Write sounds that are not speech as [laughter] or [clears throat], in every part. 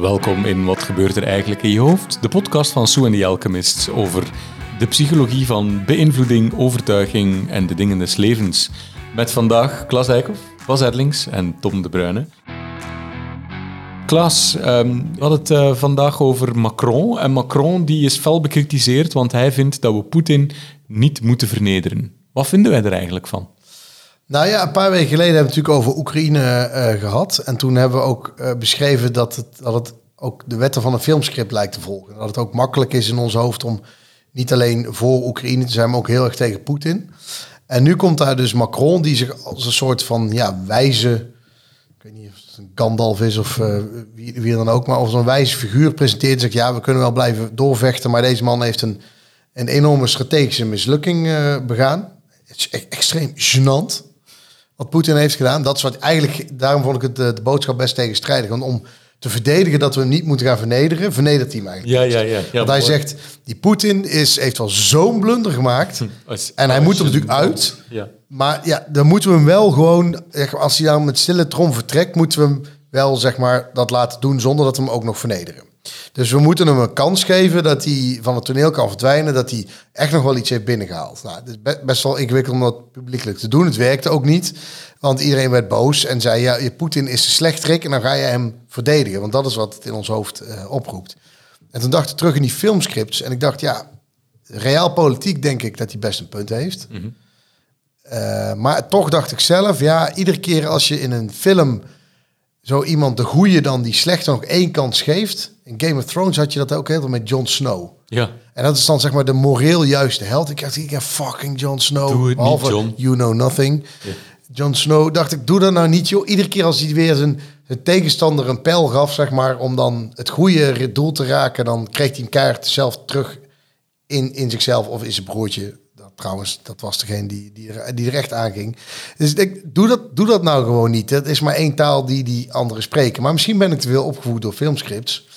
Welkom in Wat gebeurt er eigenlijk in je hoofd? De podcast van Sue en the Alchemists over de psychologie van beïnvloeding, overtuiging en de dingen des levens. Met vandaag Klaas Eikhoff, Bas Edlings en Tom de Bruyne. Klaas, ehm, we hadden het eh, vandaag over Macron. En Macron die is fel bekritiseerd, want hij vindt dat we Poetin niet moeten vernederen. Wat vinden wij er eigenlijk van? Nou ja, een paar weken geleden hebben we natuurlijk over Oekraïne eh, gehad. En toen hebben we ook eh, beschreven dat het, dat het ook de wetten van een filmscript lijkt te volgen. Dat het ook makkelijk is in ons hoofd om niet alleen voor Oekraïne te zijn, maar ook heel erg tegen Poetin. En nu komt daar dus Macron, die zich als een soort van ja, wijze, ik weet niet of het een Gandalf is of uh, wie, wie dan ook, maar als een wijze figuur presenteert. Zegt ja, we kunnen wel blijven doorvechten, maar deze man heeft een, een enorme strategische mislukking begaan. Het is extreem gênant wat Poetin heeft gedaan. Dat is wat eigenlijk, daarom vond ik het de, de boodschap best tegenstrijdig. Want om te verdedigen dat we hem niet moeten gaan vernederen, vernedert hij hem eigenlijk. Ja, ja, ja. ja Want hij zegt, die Poetin is, heeft wel zo'n blunder gemaakt. Hm, en hij moet er natuurlijk uit. Ja. Maar ja, dan moeten we hem wel gewoon, als hij dan met stille trom vertrekt, moeten we hem wel zeg maar dat laten doen zonder dat we hem ook nog vernederen. Dus we moeten hem een kans geven dat hij van het toneel kan verdwijnen, dat hij echt nog wel iets heeft binnengehaald. Nou, het is best wel ingewikkeld om dat publiekelijk te doen. Het werkte ook niet, want iedereen werd boos en zei, ja, Poetin is de slechterik en dan ga je hem verdedigen, want dat is wat het in ons hoofd uh, oproept. En toen dacht ik terug in die filmscripts en ik dacht, ja, reaal politiek denk ik dat hij best een punt heeft. Mm -hmm. uh, maar toch dacht ik zelf, ja, iedere keer als je in een film zo iemand de goede dan die slechte nog één kans geeft. In Game of Thrones had je dat ook heel met Jon Snow. Ja. En dat is dan zeg maar de moreel juiste held. Ik dacht, ik fucking Jon Snow. Doe het behalve niet, Jon. You know nothing. Ja. Jon Snow dacht ik, doe dat nou niet, joh. Iedere keer als hij weer zijn, zijn tegenstander een pijl gaf, zeg maar, om dan het goede doel te raken, dan kreeg hij een kaart zelf terug in, in zichzelf of in zijn broertje. Trouwens, dat was degene die, die, die aanging. Dus ik doe dat, doe dat nou gewoon niet. Het is maar één taal die die anderen spreken. Maar misschien ben ik te veel opgevoed door filmscripts.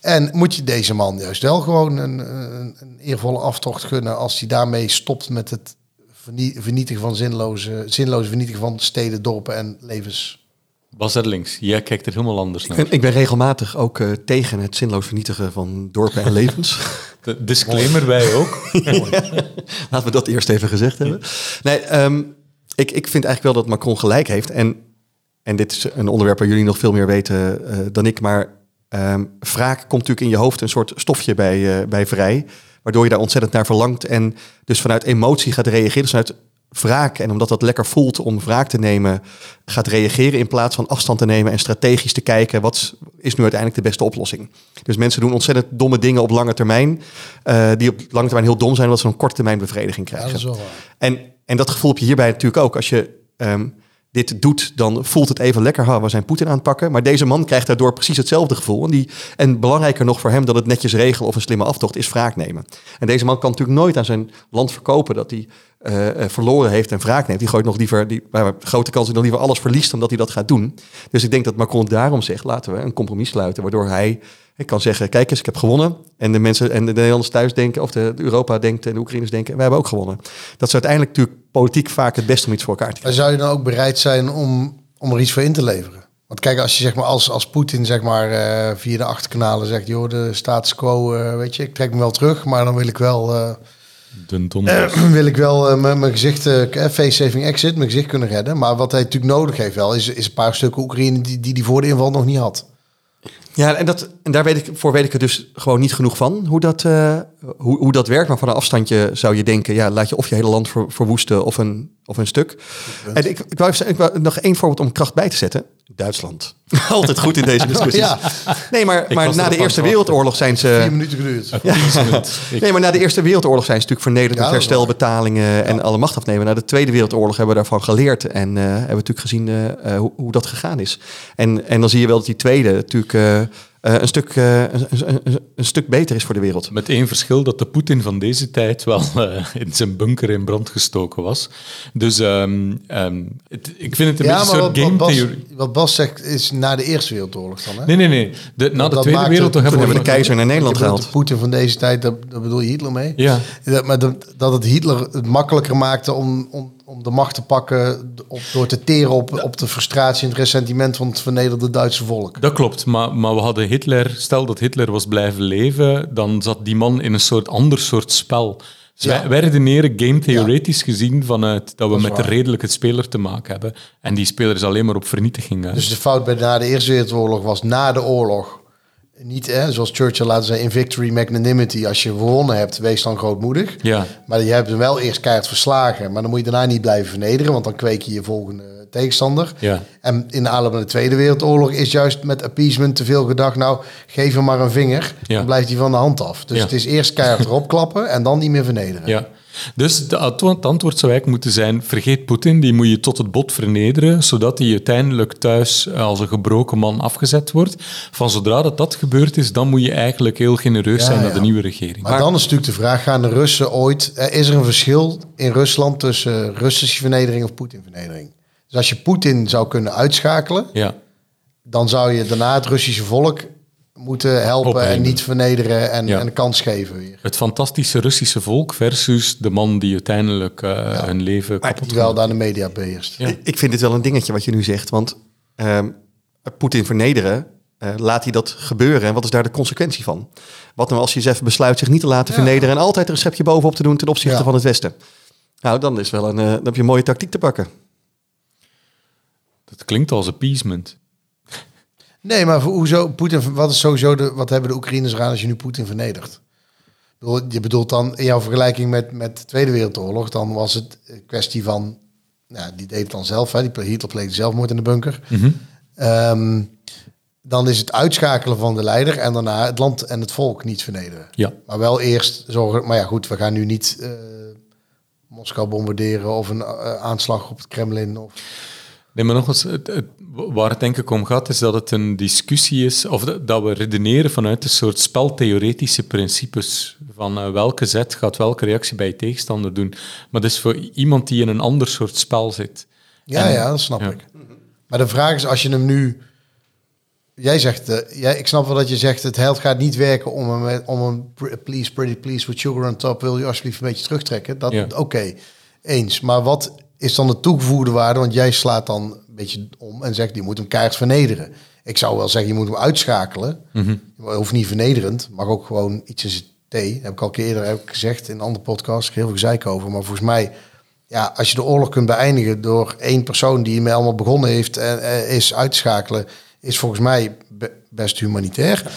En moet je deze man juist wel gewoon een, een, een eervolle aftocht gunnen als hij daarmee stopt met het vernietigen van zinloze, zinloze vernietigen van steden, dorpen en levens. Bas links, jij kijkt er helemaal anders naar. Ik ben, ik ben regelmatig ook uh, tegen het zinloos vernietigen van dorpen en levens. [laughs] De disclaimer wij ook. [laughs] Laten we dat eerst even gezegd hebben. Nee, um, ik, ik vind eigenlijk wel dat Macron gelijk heeft. En, en dit is een onderwerp waar jullie nog veel meer weten uh, dan ik. Maar um, wraak komt natuurlijk in je hoofd een soort stofje bij, uh, bij vrij. Waardoor je daar ontzettend naar verlangt. En dus vanuit emotie gaat reageren. Dus vanuit wraak. En omdat dat lekker voelt om wraak te nemen, gaat reageren in plaats van afstand te nemen en strategisch te kijken wat is nu uiteindelijk de beste oplossing. Dus mensen doen ontzettend domme dingen op lange termijn, uh, die op lange termijn heel dom zijn, omdat ze een korte termijn bevrediging krijgen. Ja, en, en dat gevoel heb je hierbij natuurlijk ook. Als je um, dit doet, dan voelt het even lekker. Ha, we zijn Poetin aan het pakken. Maar deze man krijgt daardoor precies hetzelfde gevoel. En, die, en belangrijker nog voor hem dan het netjes regelen of een slimme aftocht is wraak nemen. En deze man kan natuurlijk nooit aan zijn land verkopen dat hij uh, verloren heeft en wraak neemt. Die gooit nog liever, die, grote kans dat hij liever alles verliest dan dat hij dat gaat doen. Dus ik denk dat Macron daarom zegt, laten we een compromis sluiten, waardoor hij ik kan zeggen, kijk eens, ik heb gewonnen. En de mensen en de Nederlanders thuis denken, of de, Europa denkt en de Oekraïners denken, wij hebben ook gewonnen. Dat is uiteindelijk natuurlijk politiek vaak het beste om iets voor elkaar te krijgen. Maar zou je dan ook bereid zijn om, om er iets voor in te leveren? Want kijk, als je zeg maar als, als Poetin zeg maar uh, via de achterkanalen zegt, joh, de status quo, uh, weet je, ik trek me wel terug, maar dan wil ik wel. Uh, uh, [clears throat] wil ik wel mijn gezicht, face saving exit, mijn gezicht kunnen redden. Maar wat hij natuurlijk nodig heeft wel, is, is een paar stukken Oekraïne die, die die voor de inval nog niet had. Ja, en, dat, en daar weet ik, voor weet ik er dus gewoon niet genoeg van, hoe dat, uh, hoe, hoe dat werkt. Maar van een afstandje zou je denken, ja, laat je of je hele land ver, verwoesten of een, of een stuk. En ik, ik, wou even, ik wou nog één voorbeeld om kracht bij te zetten. Duitsland. [laughs] Altijd goed in deze [laughs] discussie. ja. Nee, maar, maar na de Eerste Wereldoorlog zijn ze... Vier minuten geduurd. [laughs] Ja. Nee, maar na de Eerste Wereldoorlog zijn ze natuurlijk vernederd met ja, herstelbetalingen ja. en alle macht afnemen. Na de Tweede Wereldoorlog hebben we daarvan geleerd en uh, hebben we natuurlijk gezien uh, hoe, hoe, dat gegaan is. En, en dan zie je wel dat die tweede natuurlijk... Uh, uh, een, stuk, uh, een, een, een, stuk beter is voor de wereld. Met één verschil dat de Poetin van deze tijd wel uh, [laughs] in zijn bunker in brand gestoken was. Dus um, um, het, ik vind het een ja, beetje een soort game Bas, theorie. Wat Bas zegt is na de Eerste Wereldoorlog dan, hè? Nee, nee, nee. De, na de Tweede maakte- Wereldoorlog hebben hebben we de keizer naar Nederland gehaald. De Poetin van deze tijd, daar, daar bedoel je Hitler mee? Ja. Dat, maar dat, dat het Hitler het makkelijker maakte om, om om de macht te pakken op, door te teren op, op de frustratie en het ressentiment van het vernederde Duitse volk. Dat klopt, maar, maar we hadden Hitler, stel dat Hitler was blijven leven, dan zat die man in een soort ander soort spel. Dus Ja. wij, wij redeneren game theoretisch gezien vanuit dat we Dat met de waar. redelijke speler te maken hebben. En die speler is alleen maar op vernietiging. Dus de fout bij na de Eerste Wereldoorlog was na de oorlog niet, hè, zoals Churchill laten zei, in victory magnanimity. Als je gewonnen hebt, wees dan grootmoedig. ja, Maar je hebt hem wel eerst keihard verslagen. Maar dan moet je daarna niet blijven vernederen, want dan kweek je je volgende tegenstander. ja. En in de aanloop naar de Tweede Wereldoorlog is juist met appeasement te veel gedacht. Nou, geef hem maar een vinger, Ja. dan blijft hij van de hand af. Dus Ja. het is eerst keihard erop klappen en dan niet meer vernederen. Ja. Dus de het antwoord zou eigenlijk moeten zijn: vergeet Poetin, die moet je tot het bot vernederen, zodat hij uiteindelijk thuis eh, als een gebroken man afgezet wordt. Van zodra dat, dat gebeurd is, dan moet je eigenlijk heel genereus Ja, zijn naar ja. de nieuwe regering. Maar dan is natuurlijk de vraag, gaan de Russen ooit... eh, Is er een verschil in Rusland tussen Russische vernedering of Poetin-vernedering? Dus als je Poetin zou kunnen uitschakelen, ja. dan zou je daarna het Russische volk moeten helpen en niet vernederen en, Ja. en een kans geven weer. Het fantastische Russische volk versus de man die uiteindelijk eh, hun leven kapot Die wel daar de media beheerst. Ja. Ik- Ik vind dit wel een dingetje wat je nu zegt. Want ehm, Poetin vernederen, eh, laat hij dat gebeuren? En wat is daar de consequentie van? Wat nou als hij zelf besluit zich niet te laten Ja. vernederen... en altijd een receptje bovenop te doen ten opzichte Ja. van het Westen? Nou, dan, is wel een, eh, dan heb je een mooie tactiek te pakken. Dat klinkt als appeasement. Nee, maar hoezo Poetin? Wat is sowieso de? Wat hebben de Oekraïners eraan als je nu Poetin vernedert? Je bedoelt dan in jouw vergelijking met, met de Tweede Wereldoorlog, dan was het een kwestie van, nou, die deed het dan zelf, hè, die Hitler pleegde zelfmoord in de bunker. Ehm, dan is het uitschakelen van de leider en daarna het land en het volk niet vernederen. Ja. Maar wel eerst zorgen. Maar ja, goed, we gaan nu niet eh, Moskou bombarderen of een eh, aanslag op het Kremlin. Of... Nee, maar nog eens, het, het- waar het denk ik om gaat, is dat het een discussie is, of dat, dat we redeneren vanuit een soort speltheoretische principes. Van eh, welke zet gaat welke reactie bij je tegenstander doen. Maar dat is voor iemand die in een ander soort spel zit. Ja, En- ja, dat snap ja. ik. Maar de vraag is, als je hem nu... Jij zegt, eh, jij, ik snap wel dat je zegt, het held gaat niet werken om een, met- om please, pretty please with sugar on top, wil je alsjeblieft een beetje terugtrekken. Dat, Ja. Oké, eens. Maar wat is dan de toegevoegde waarde? Want jij slaat dan een beetje om en zegt, je moet hem keihard vernederen. Ik zou wel zeggen, je moet hem uitschakelen. Je hoeft niet vernederend, maar ook gewoon iets in zijn thee. Heb ik al een keer eerder heb ik gezegd in een andere podcast. Ik heel veel gezeik over. Maar volgens mij, ja, als je de oorlog kunt beëindigen door één persoon die mee allemaal begonnen heeft en eh, is uit te schakelen, is volgens mij be- best humanitair.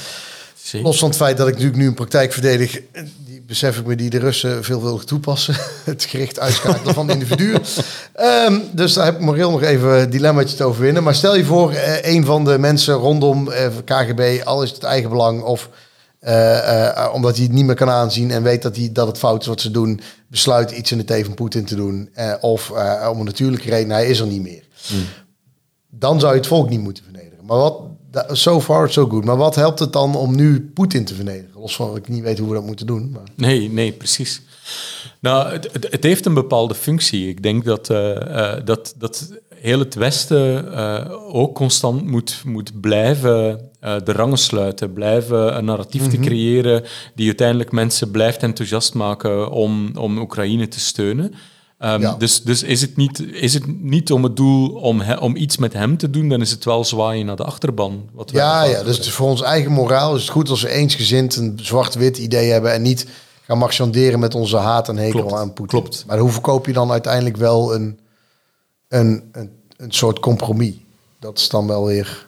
Zeker. Los van het feit dat ik natuurlijk nu een praktijk verdedig, eh, die besef ik me die de Russen veelvuldig toepassen. [laughs] Het gericht uitschakelen van individuen. [laughs] Ehm, dus daar heb ik moreel nog even een dilemmaatje te overwinnen. Maar stel je voor, eh, een van de mensen rondom eh, KGB, al is het eigen belang of omdat hij het niet meer kan aanzien en weet dat, hij, dat het fout is wat ze doen, besluit iets in de thee van Poetin te doen. Of om een natuurlijke reden, hij is er niet meer. Dan zou je het volk niet moeten vernederen. Maar wat, so far so good. Maar wat helpt het dan om nu Poetin te vernederen? Los van dat ik niet weet hoe we dat moeten doen. Maar... Nee, nee, precies. Nou, het, het, het heeft een bepaalde functie. Ik denk dat, eh, eh, dat, dat heel het Westen eh, ook constant moet, moet blijven de rangen sluiten, blijven een narratief te creëren die uiteindelijk mensen blijft enthousiast maken om, om Oekraïne te steunen. Ehm, Ja. dus, dus is het niet, is het niet om het doel om, he- om iets met hem te doen, dan is het wel zwaaien naar de achterban. Wat Ja, ja, dus voor ons eigen moraal is het goed als we eensgezind een zwart-wit idee hebben en niet gaan marchanderen met onze haat en hekel Klopt, aan Poetin. klopt. Maar hoe verkoop je dan uiteindelijk wel een, een, een, een soort compromis? Dat is dan wel weer...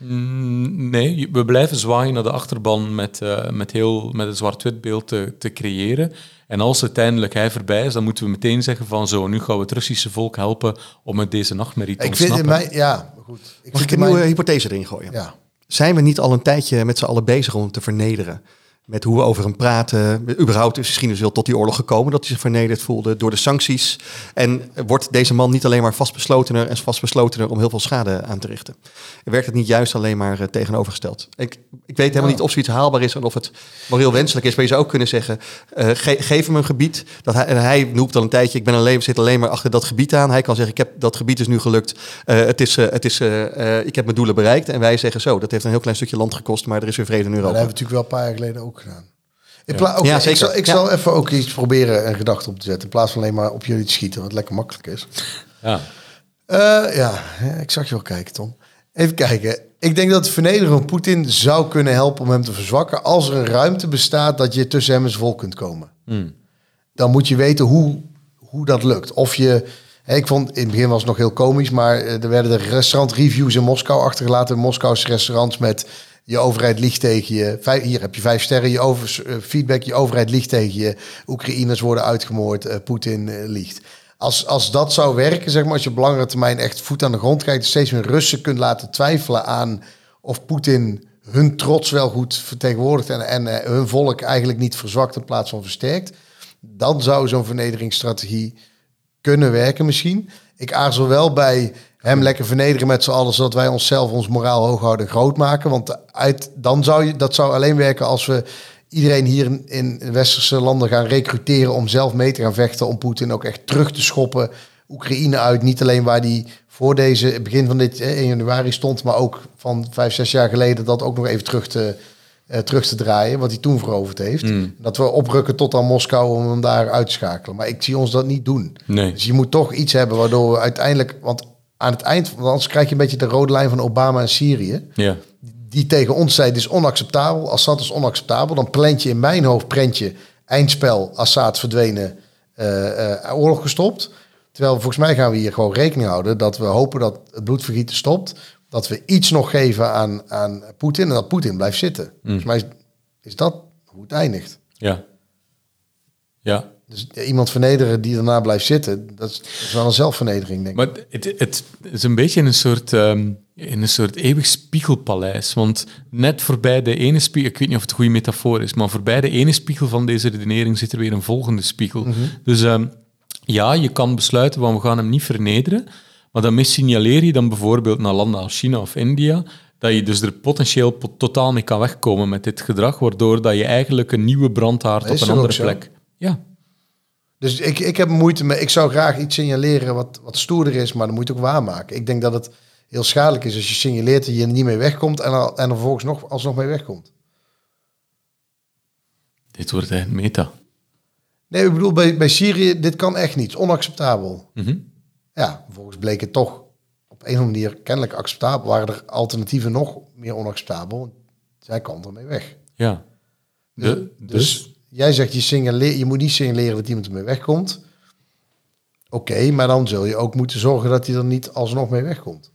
Mm, Nee, we blijven zwaaien naar de achterban met, eh, met, heel, met een zwart-wit beeld te, te creëren. En als uiteindelijk hij voorbij is, dan moeten we meteen zeggen van zo, nu gaan we het Russische volk helpen om met deze nachtmerrie te Ik vind in mij... Ja, goed. Ik Mag ik een nieuwe hypothese erin gooien? Ja. Zijn we niet al een tijdje met z'n allen bezig om te vernederen? Met hoe we over hem praten. Überhaupt is misschien dus wel tot die oorlog gekomen dat hij zich vernederd voelde door de sancties. En wordt deze man niet alleen maar vastbeslotener en vastbeslotener om heel veel schade aan te richten? Werkt het niet juist alleen maar eh, tegenovergesteld? Ik, ik weet helemaal niet of zoiets haalbaar is en of het moreel wenselijk is. Maar je zou ook kunnen zeggen, eh, ge- geef hem een gebied. Dat hij, en hij noemt al een tijdje, ik ben alleen, zit alleen maar achter dat gebied aan. Hij kan zeggen, ik heb, dat gebied is nu gelukt. Eh, het is, het is, ik heb mijn doelen bereikt. En wij zeggen zo, dat heeft een heel klein stukje land gekost, maar er is weer vrede in Maar dat Europa. hebben we natuurlijk wel een paar jaar geleden ook gedaan. In Ja, ik zal, ik Ja. zal even ook iets proberen een gedachte op te zetten. In plaats van alleen maar op jullie te schieten, wat lekker makkelijk is. Ja. Eh, ja, ik zag je wel kijken, Tom. Even kijken. Ik denk dat het vernederen van Poetin zou kunnen helpen om hem te verzwakken... als er een ruimte bestaat dat je tussen hem en zijn volk kunt komen. Dan moet je weten hoe, hoe dat lukt. Of je... Ik vond, in het begin was het nog heel komisch... maar eh, er werden de restaurantreviews in Moskou achtergelaten. Moskouse restaurants met... Je overheid liegt tegen je. Hier heb je vijf sterren. Je over, eh, feedback. Je overheid liegt tegen je. Oekraïners worden uitgemoord. eh, Poetin eh, liegt. Als, als dat zou werken, zeg maar, als je op langere termijn echt voet aan de grond krijgt, steeds meer Russen kunt laten twijfelen aan of Poetin hun trots wel goed vertegenwoordigt en, en hun volk eigenlijk niet verzwakt in plaats van versterkt, dan zou zo'n vernederingsstrategie kunnen werken misschien. Ik aarzel wel bij hem lekker vernederen met z'n allen, zodat wij onszelf ons moraal hoog houden en groot maken. Want uit, dan zou je, dat zou alleen werken als we iedereen hier in, in westerse landen gaan recruteren om zelf mee te gaan vechten, om Poetin ook echt terug te schoppen. Oekraïne uit, niet alleen waar die voor deze begin van dit eh, 1 januari stond, maar ook van vijf, zes jaar geleden dat ook nog even terug te, eh, terug te draaien, wat hij toen veroverd heeft. Dat we oprukken tot aan Moskou om hem daar uit te schakelen. Maar ik zie ons dat niet doen. Nee. Dus je moet toch iets hebben waardoor we uiteindelijk, want aan het eind, want anders krijg je een beetje de rode lijn van Obama en Syrië Ja. die tegen ons zei, dit is onacceptabel. Assad is onacceptabel. Dan plant je in mijn hoofd, prent je eindspel, Assad verdwenen, eh, eh, oorlog gestopt. Terwijl volgens mij gaan we hier gewoon rekening houden dat we hopen dat het bloedvergieten stopt. Dat we iets nog geven aan, aan Poetin en dat Poetin blijft zitten. Volgens mij is, is dat hoe het eindigt. Ja. Ja. Dus iemand vernederen die daarna blijft zitten, dat is, dat is wel een zelfvernedering, denk ik. Maar het, het is een beetje in een soort, ehm, in een soort eeuwig spiegelpaleis. Want net voorbij de ene spiegel, ik weet niet of het een goede metafoor is, maar voorbij de ene spiegel van deze redenering zit er weer een volgende spiegel. Dus ehm, ja, je kan besluiten van we gaan hem niet vernederen, maar daarmee signaleer je dan bijvoorbeeld naar landen als China of India dat je dus er potentieel po- totaal mee kan wegkomen met dit gedrag, waardoor dat je eigenlijk een nieuwe brandhaard op een andere plek... Ja, Dus ik, ik heb moeite met. Ik zou graag iets signaleren wat, wat stoerder is, maar dan moet je het ook waarmaken. Ik denk dat het heel schadelijk is als je signaleert dat je er niet mee wegkomt en, al, en er vervolgens nog, alsnog mee wegkomt. dit wordt echt meta. Nee, ik bedoel, bij, bij Syrië, dit kan echt niet. Onacceptabel. Mhm. Ja, vervolgens bleek het toch op een of andere manier kennelijk acceptabel. Waren er alternatieven nog meer onacceptabel? Zij kwam ermee weg. Ja. De, dus, Dus jij zegt, je, signaleer, je moet niet signaleren dat iemand ermee wegkomt. Oké, maar dan zul je ook moeten zorgen dat hij er niet alsnog mee wegkomt.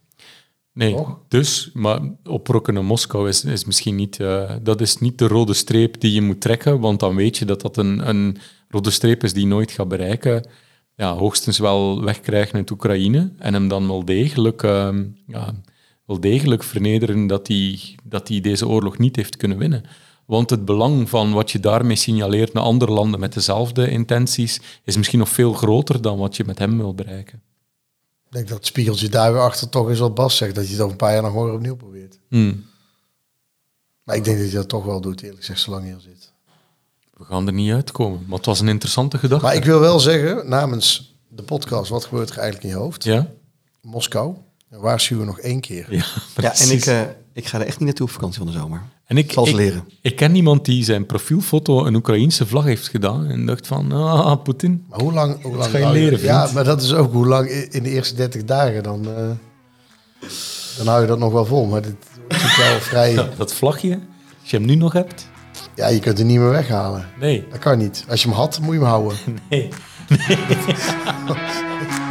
Nee, Toch? dus, maar oprokken naar Moskou is, is misschien niet, eh, dat is niet de rode streep die je moet trekken, want dan weet je dat dat een, een rode streep is die je nooit gaat bereiken. Ja, hoogstens wel wegkrijgen uit Oekraïne en hem dan wel degelijk, ehm, ja, wel degelijk vernederen dat hij, dat hij deze oorlog niet heeft kunnen winnen. Want het belang van wat je daarmee signaleert naar andere landen met dezelfde intenties is misschien nog veel groter dan wat je met hem wil bereiken. Ik denk dat het spiegeltje daar weer achter toch is wat Bas zegt. Dat je het over een paar jaar nog weer opnieuw probeert. Hmm. Maar ik denk dat hij dat toch wel doet, eerlijk gezegd, zolang hij er zit. We gaan er niet uitkomen, maar het was een interessante gedachte. Maar ik wil wel zeggen, namens de podcast, wat gebeurt er eigenlijk in je hoofd? Ja? Moskou, dan waarschuwen we nog één keer. Ja, Ja, en ik, eh, ik ga er echt niet naartoe op vakantie van de zomer. en ik, zal ze ik, leren. ik ken iemand die zijn profielfoto een Oekraïense vlag heeft gedaan en dacht van, ah, Poetin. Maar hoe lang, hoe lang ga je leren, Ja, maar dat is ook hoe lang in de eerste 30 dagen dan, eh, dan hou je dat nog wel vol. Maar dit is wel [laughs] vrij. Ja, dat vlagje, als je hem nu nog hebt. Ja, je kunt hem niet meer weghalen. Nee, Dat kan niet. Als je hem had, moet je hem houden. [laughs] nee. [laughs]